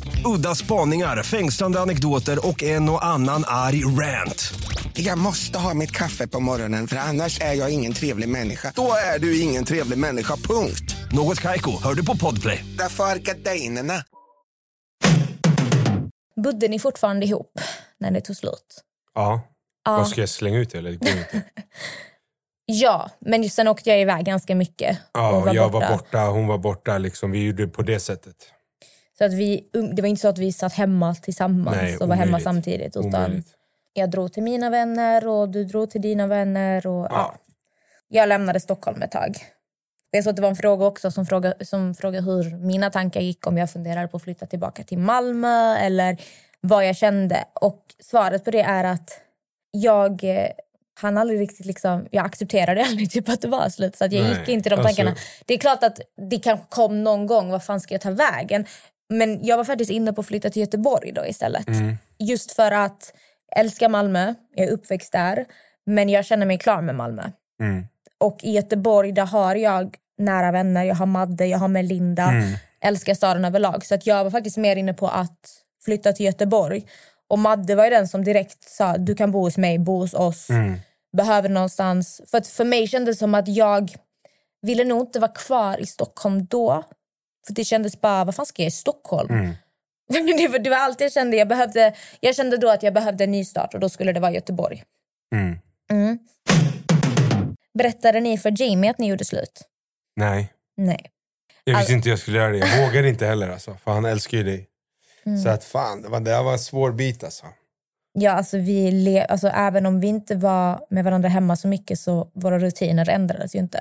Udda spaningar, fängslande anekdoter och en och annan arg rant. Jag måste ha mitt kaffe på morgonen för annars är jag ingen trevlig människa. Då är du ingen trevlig människa, punkt. Något Kaiko, hör du på Podplay. Därför är gardinerna. Bodde ni fortfarande ihop när det tog slut? Ja. Ja. Vad ska jag slänga ut det, eller? Det. Ja, men sen åkte jag iväg ganska mycket. Ja, var jag borta. var borta, hon var borta. Liksom. Vi gjorde det på det sättet. Så att vi, um, det var inte så att vi satt hemma tillsammans Nej, och var hemma omöjligt. samtidigt. Utan Omöjligt. jag drog till mina vänner och du drog till dina vänner. Och, ja. Ja. Jag lämnade Stockholm ett tag. Jag såg att det var en fråga också som frågade, som frågade hur mina tankar gick om jag funderade på att flytta tillbaka till Malmö eller vad jag kände. Och svaret på det är att jag eh, han aldrig riktigt liksom, jag accepterade aldrig typ att det var slut. Så att jag Nej, gick inte i de alltså- tankarna. Det är klart att det kanske kom någon gång, vad fan ska jag ta vägen? Men jag var faktiskt inne på att flytta till Göteborg då istället. Just för att jag älskar Malmö, jag är uppväxt där. Men jag känner mig klar med Malmö. Mm. Och i Göteborg där har jag nära vänner, jag har Madde, jag har Melinda. Mm. Älskar staden överlag. Så att jag var faktiskt mer inne på att flytta till Göteborg. Och Madde var ju den som direkt sa du kan bo hos mig, bo hos oss. Mm. Behöver någonstans. För för mig kändes det som att jag ville nog inte vara kvar i Stockholm då. För det kändes bara, vad fan ska jag i Stockholm? Mm. det, var, det var allt jag kände. Jag, behövde, jag kände då att jag behövde en ny start och då skulle det vara Göteborg. Mm. Mm. Berättade ni för Jamie att ni gjorde slut? Nej. Nej. Jag visste inte jag skulle göra det. Jag vågade inte heller alltså, för han älskar ju dig. Mm. Så att fan, det var, det var en svår bit alltså. Ja, alltså vi le- alltså, även om vi inte var med varandra hemma så mycket så våra rutiner ändrades ju inte.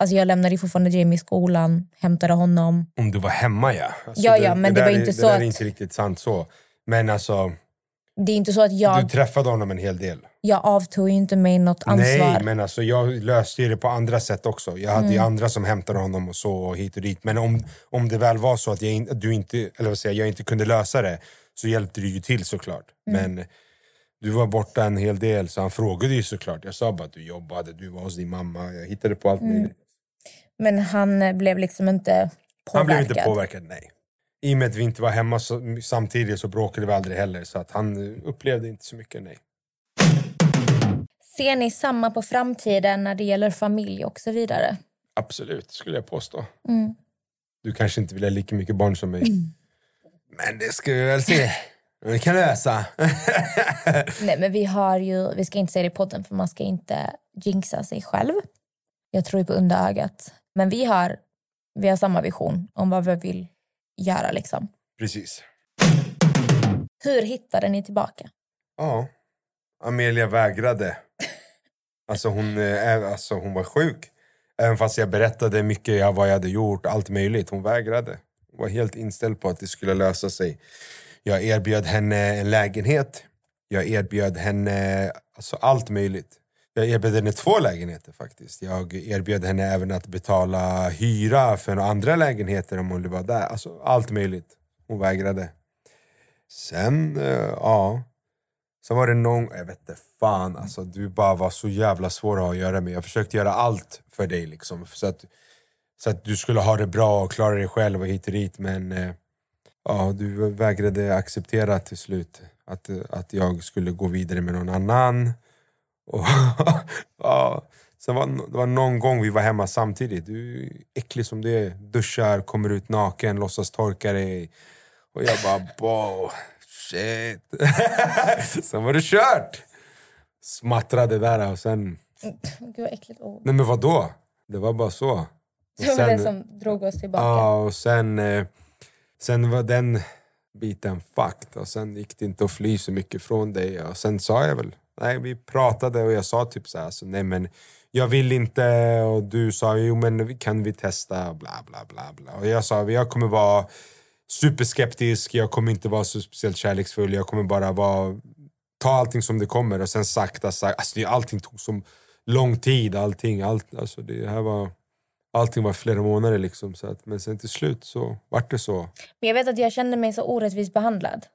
Alltså jag lämnade ju fortfarande Jamie i skolan, hämtade honom. Om du var hemma ja. Alltså, Ja, ja, men det där var är- inte det så där att- är inte riktigt sant så. Men alltså, Det är inte så att jag, du träffade honom en hel del. jag avtog ju inte mig något ansvar. Nej, men alltså, jag löste ju det på andra sätt också. Jag hade ju Mm. andra som hämtade honom och så och hit och dit. Men om, om det väl var så att jag, du inte, eller vad säger, jag inte kunde lösa det så hjälpte du ju till såklart. Mm. Men du var borta en hel del så han frågade ju såklart. Jag sa bara att du jobbade, du var hos din mamma. Jag hittade på allt Mm. möjligt. Men han eh, blev liksom inte påverkad. Han blev inte påverkad, nej. I och med att vi inte var hemma så, samtidigt så bråkade vi aldrig heller. Så att han eh, upplevde inte så mycket, nej. Ser ni samma på framtiden när det gäller familj och så vidare? Absolut, skulle jag påstå. Mm. Du kanske inte vill ha lika mycket barn som mig. Men det ska vi väl se. Vi kan lösa. Nej, men vi har ju, vi ska inte säga det i podden för man ska inte jinxa sig själv. Jag tror på under ögat. Men vi har, vi har samma vision om vad vi vill göra. Liksom. Precis. Hur hittade ni tillbaka? Ja. Amelia vägrade. Alltså hon, eh, alltså hon var sjuk. Även fast jag berättade mycket jag, vad jag hade gjort, allt möjligt. Hon vägrade. Hon var helt inställd på att det skulle lösa sig. Jag erbjöd henne en lägenhet. Jag erbjöd henne alltså, allt möjligt. Jag erbjöd henne två lägenheter faktiskt. Jag erbjöd henne även att betala hyra för några andra lägenheter om hon ville vara där. Alltså, allt möjligt. Hon vägrade. Sen, eh, ja. Sen var det någon, jag vet inte fan alltså. Du bara var så jävla svår att ha att göra med. Jag försökte göra allt för dig liksom. Så att, så att du skulle ha det bra och klara dig själv och hit och dit. Men eh, ja, du vägrade acceptera till slut att, att jag skulle gå vidare med någon annan. Och, ja, sen var, det var någon gång vi var hemma samtidigt. Du är äcklig som du är. Duschar, kommer ut naken, låtsas torka dig. Och jag bara, wow, shit. sen var det kört. Smattrade där och sen... Gud vad äckligt ord. Nej men vadå? Det var bara så. Och Det var det som drog oss tillbaka. Ja, och sen, eh, sen var den biten fucked. Och sen gick det inte att fly så mycket från dig. Och sen sa jag väl, nej vi pratade och jag sa typ så här, så, nej men jag vill inte. Och du sa, jo men kan vi testa? Bla bla bla. bla. Och jag sa, jag kommer vara superskeptisk, jag kommer inte vara så speciellt kärleksfull. Jag kommer bara vara, ta allting som det kommer. Och sen sakta, sakta. Alltså, det- allting tog som lång tid. Allting, allt, alltså, det här var... Allting var flera månader liksom. Så att, men sen till slut så vart det så. Men jag vet att jag kände mig så orättvist behandlad.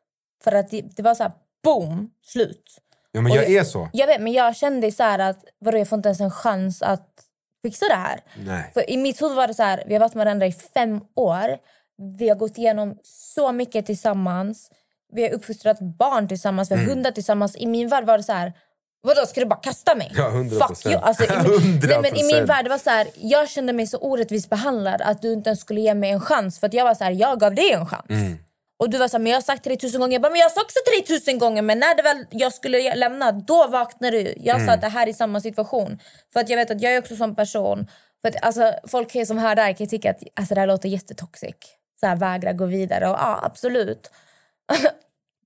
För att det, det var så här, boom, slut. Ja men Och jag är så. Jag vet, men jag kände så att vadå, jag får inte ens en chans att fixa det här. Nej. För I mitt huvud var det så här, vi har varit med varandra i fem år. Vi har gått igenom så mycket tillsammans. Vi har uppfostrat barn tillsammans, vi har Mm. hundar tillsammans. I min värld var det så här, vadå ska du bara kasta mig? Ja, 100%. Fuck you. Alltså, i, min, nej, men I min 100%. värld det var så här, jag kände mig så orättvist behandlad att du inte ens skulle ge mig en chans. För jag var så här, jag gav dig en chans. Mm. Och du var så här, men jag har sagt till dig tusen gånger. Jag bara, men jag sa också till dig tusen gånger. Men när det väl jag skulle lämna, då vaknade du. Jag sa Mm. att det här är samma situation. För att jag vet att jag är också som person. För att, alltså, folk som hör där kan tycka att alltså, det här låter jättetoxic. Så här, vägra gå vidare. Och ja, absolut.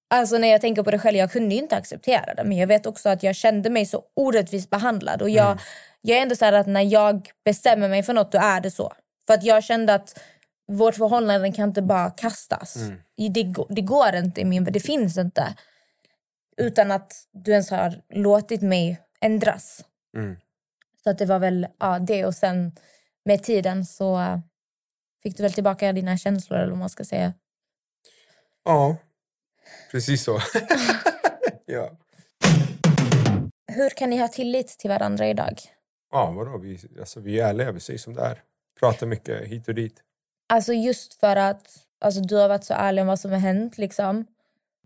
alltså när jag tänker på det själv, jag kunde inte acceptera det. Men jag vet också att jag kände mig så orättvist behandlad. Och jag, Mm. jag är ändå så här att när jag bestämmer mig för något, då är det så. För att jag kände att vårt förhållande kan inte bara kastas. Mm. Det, går- det går inte i min det finns inte. Utan att du ens har låtit mig ändras. Mm. Så att det var väl ja, det och sen med tiden så fick du väl tillbaka dina känslor eller vad man ska säga. Ja, precis så. ja. Hur kan ni ha tillit till varandra idag? ja, vadå? Vi, alltså, vi är ärliga, vi säger som det är. Pratar mycket hit och dit. Alltså just för att alltså, du har varit så ärlig om vad som har hänt. Liksom.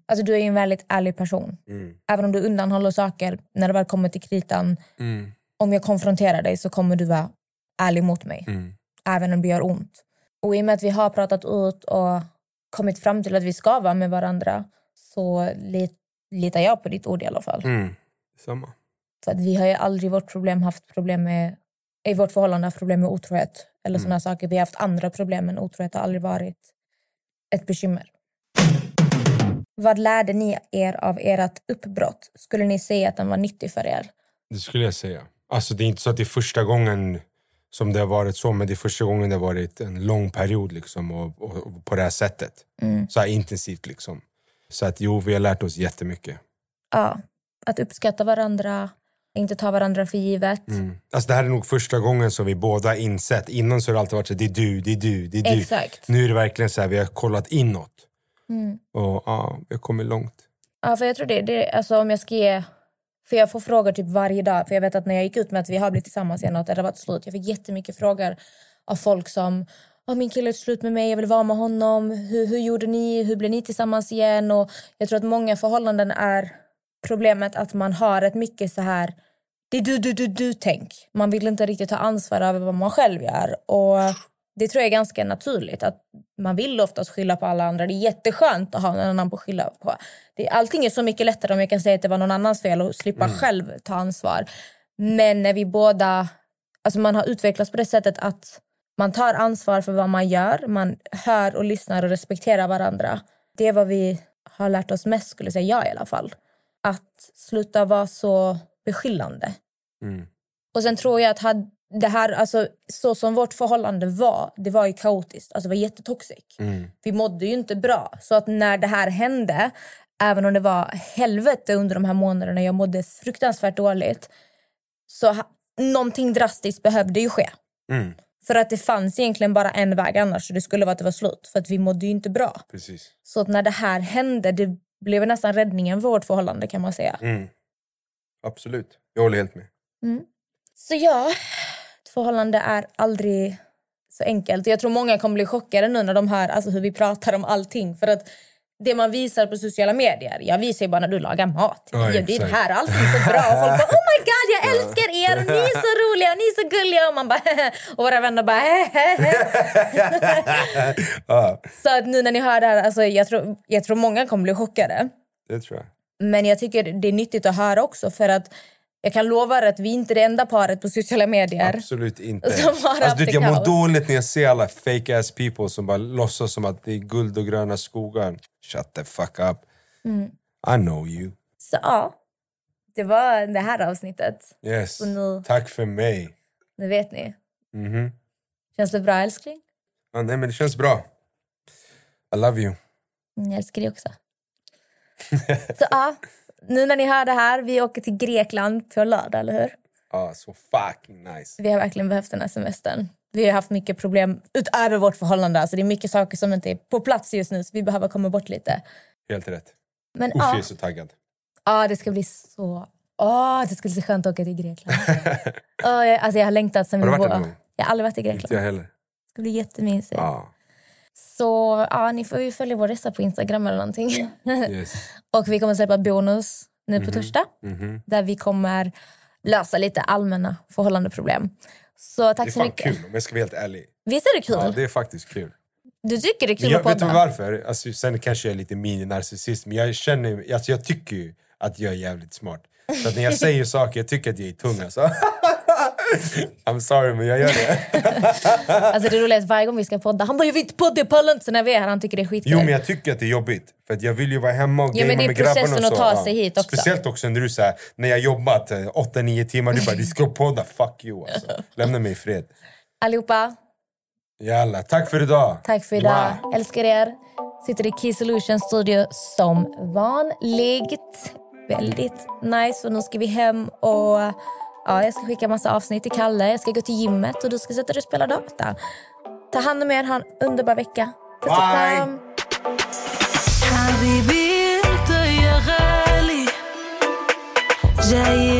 Alltså, du är en väldigt ärlig person. Mm. Även om du undanhåller saker, när det väl kommer till kritan, Mm. om jag konfronterar dig så kommer du vara ärlig mot mig. Mm. Även om det gör ont. Och i och med att vi har pratat ut och kommit fram till att vi ska vara med varandra så lit, litar jag på ditt ord i alla fall. Mm. Samma. För att vi har ju aldrig i vårt problem haft problem med i vårt förhållande haft problem med otrohet eller Mm. saker. Vi har haft andra problem men otrohet har aldrig varit ett bekymmer. Vad lärde ni er av ert uppbrott? Skulle ni säga att den var nyttig för er? Det skulle jag säga. Alltså det är inte så att det är första gången som det har varit så, men det är första gången det har varit en lång period liksom, och, och, och på det här sättet. Mm. Så här intensivt liksom. Så att jo, vi har lärt oss jättemycket. Ja, att uppskatta varandra, inte ta varandra för givet. Mm. Alltså det här är nog första gången som vi båda insett. Innan så har det alltid varit så det är du, det är du, det är du. Exakt. Nu är det verkligen så här, vi har kollat inåt. Mm. Och ja, vi har kommit långt. Ja, för jag tror det, det alltså om jag ska ge... För jag får frågor typ varje dag. För jag vet att när jag gick ut med att vi har blivit tillsammans igen och att det har varit slut. Jag fick jättemycket frågor av folk som oh, min kille är slut med mig, jag vill vara med honom. Hur, hur gjorde ni? Hur blev ni tillsammans igen? Och jag tror att många förhållanden är problemet att man har ett mycket så här det är du, du, du, du tänk. Man vill inte riktigt ta ansvar över vad man själv gör. Och det tror jag är ganska naturligt. Att Man vill oftast skylla på alla andra. Det är jätteskönt att ha någon annan på att skylla på. Det, allting är så mycket lättare om jag kan säga att det var någon annans fel och slippa själv ta ansvar. Men när vi båda... Alltså man har utvecklats på det sättet att man tar ansvar för vad man gör. Man hör och lyssnar och respekterar varandra. Det är vad vi har lärt oss mest, skulle säga jag i alla fall. Att sluta vara så beskyllande. Mm. Och sen tror jag att hade det här, alltså, så som vårt förhållande var, det var ju kaotiskt. Alltså det var jättetoxic. Mm. Vi mådde ju inte bra. Så att när det här hände, även om det var helvete under de här månaderna, jag mådde fruktansvärt dåligt. Så någonting drastiskt behövde ju ske. Mm. För att det fanns egentligen bara en väg annars. Så det skulle vara att det var slut. För att vi mådde ju inte bra. Precis. Så att när det här hände, det blev nästan räddningen för vårt förhållande kan man säga. Mm. Absolut. Jag håller helt med. Så ja, ett förhållande är aldrig så enkelt. Jag tror många kommer bli chockade nu när de hör alltså, hur vi pratar om allting. För att det man visar på sociala medier, jag visar ju bara när du lagar mat. Ja, jag, det är exakt. här, allting är så bra. Och folk bara oh my god jag älskar er, och ni är så roliga och ni är så gulliga. Och man bara och våra vänner bara ja, Så att nu när ni hör det här, alltså, jag, tror, jag tror många kommer bli chockade. det tror jag. Men jag tycker det är nyttigt att höra också för att jag kan lova er att vi inte är det enda paret på sociala medier. Absolut inte. Som har alltså, du, jag mår dåligt när jag ser alla fake ass people som bara låtsas som att det är guld och gröna skogar. Shut the fuck up. Mm. I know you. Så ja, det var det här avsnittet. Yes. Nu, Tack för mig. nu vet ni. Mhm. Känns det bra älskling? Ja, nej, men det känns bra. I love you. Mm, Jag älskar dig också. Så ja, nu när ni hör det här, vi åker till Grekland på lördag, eller hur? Ah, så fucking nice. Vi har verkligen behövt den här semestern. Vi har haft mycket problem utöver vårt förhållande. Alltså det är mycket saker som inte är på plats just nu så vi behöver komma bort lite. Helt rätt. Men Usch, ja, jag är så taggad. ja, det ska bli så... Åh, det skulle bli så skönt att åka till Grekland. Åh, jag, alltså jag har längtat sen Har du vi var... Jag har aldrig varit i Inte Grekland. jag heller. Det ska bli jättemysigt. Ah, Så ja, ni får ju följa vår resa på Instagram eller någonting. yes. och vi kommer släppa bonus nu på torsdag. Mhm. Där vi kommer lösa lite allmänna förhållandeproblem. Så Det tack är så fan mycket. kul om jag ska vara helt ärlig. Visst är det kul? Ja, det är faktiskt kul. Du tycker det är Men kul jag, att vet du varför? Alltså, sen kanske jag är lite mini-narcissist, men jag känner, alltså, jag tycker ju att jag är jävligt smart. Så att när jag säger saker, jag tycker att jag är tung alltså. I'm sorry, men jag gör det. Alltså det roliga är att varje gång vi ska podda, han bara jag vill inte podda, jag pallar inte. Så när vi är här, han tycker det är skitkul. Jo, men jag tycker att det är jobbigt. För att jag vill ju vara hemma och men gamea det är med grabbarna. processen och att så. ta sig hit också. Speciellt också när du säger när jag jobbat 8-9 timmar, du bara du ska podda. Fuck you alltså. Lämna mig i fred. Allihopa, Jalla, tack för idag. tack för idag. Mwah. Älskar er. Sitter i Key Solutions studio som vanligt. Väldigt nice. Och nu ska vi hem och ja, jag ska skicka massa avsnitt till Kalle. Jag ska gå till gymmet och du ska sätta dig och spela data. Ta hand om er, ha en underbar vecka. Puss och Bye. kram. حبيبي انت يا غالي جاي